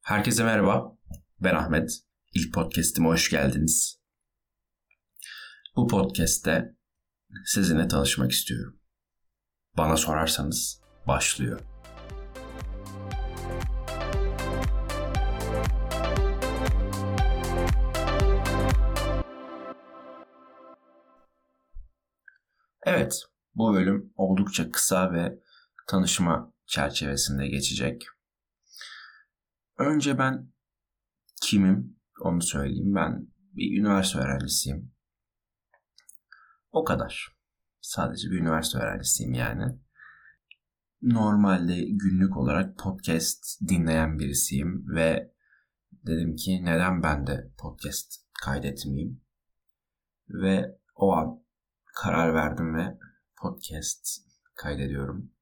Herkese merhaba. Ben Ahmet. İlk podcast'ime hoş geldiniz. Bu podcast'te sizinle tanışmak istiyorum. Bana sorarsanız başlıyor. Evet, bu bölüm oldukça kısa ve tanışma çerçevesinde geçecek. Önce ben kimim onu söyleyeyim. Ben bir üniversite öğrencisiyim. O kadar. Sadece bir üniversite öğrencisiyim yani. Normalde günlük olarak podcast dinleyen birisiyim ve dedim ki neden ben de podcast kaydetmeyeyim? Ve o an karar verdim ve podcast kaydediyorum.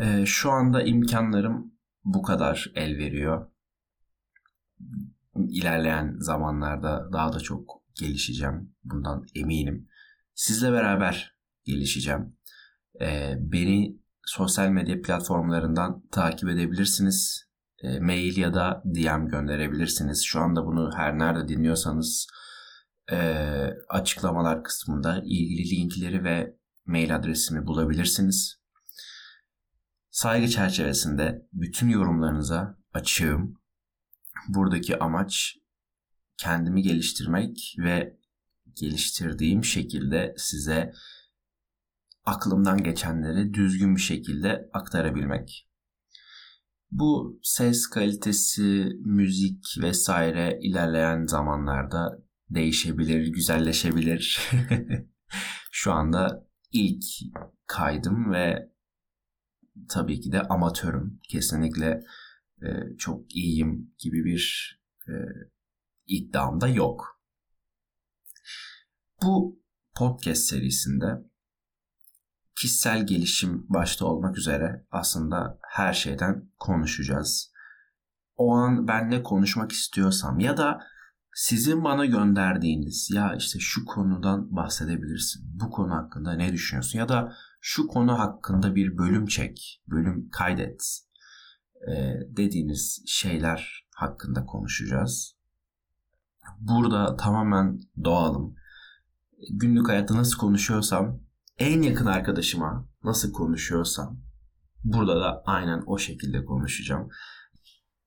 Ee, şu anda imkanlarım bu kadar el veriyor. İlerleyen zamanlarda daha da çok gelişeceğim. Bundan eminim. Sizle beraber gelişeceğim. Ee, beni sosyal medya platformlarından takip edebilirsiniz. E, mail ya da DM gönderebilirsiniz. Şu anda bunu her nerede dinliyorsanız e, açıklamalar kısmında ilgili linkleri ve mail adresimi bulabilirsiniz. Saygı çerçevesinde bütün yorumlarınıza açığım. Buradaki amaç kendimi geliştirmek ve geliştirdiğim şekilde size aklımdan geçenleri düzgün bir şekilde aktarabilmek. Bu ses kalitesi, müzik vesaire ilerleyen zamanlarda değişebilir, güzelleşebilir. Şu anda ilk kaydım ve tabii ki de amatörüm. Kesinlikle e, çok iyiyim gibi bir e, iddiam da yok. Bu podcast serisinde kişisel gelişim başta olmak üzere aslında her şeyden konuşacağız. O an ben ne konuşmak istiyorsam ya da sizin bana gönderdiğiniz ya işte şu konudan bahsedebilirsin. Bu konu hakkında ne düşünüyorsun? Ya da şu konu hakkında bir bölüm çek, bölüm kaydet e, dediğiniz şeyler hakkında konuşacağız. Burada tamamen doğalım. Günlük hayatta nasıl konuşuyorsam, en yakın arkadaşıma nasıl konuşuyorsam burada da aynen o şekilde konuşacağım.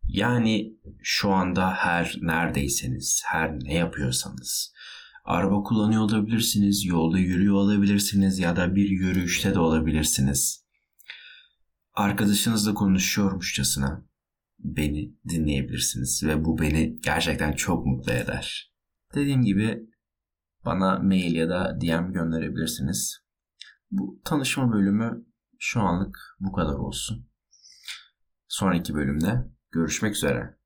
Yani şu anda her neredeyseniz, her ne yapıyorsanız, araba kullanıyor olabilirsiniz, yolda yürüyor olabilirsiniz ya da bir yürüyüşte de olabilirsiniz. Arkadaşınızla konuşuyormuşçasına beni dinleyebilirsiniz ve bu beni gerçekten çok mutlu eder. Dediğim gibi bana mail ya da DM gönderebilirsiniz. Bu tanışma bölümü şu anlık bu kadar olsun. Sonraki bölümde görüşmek üzere.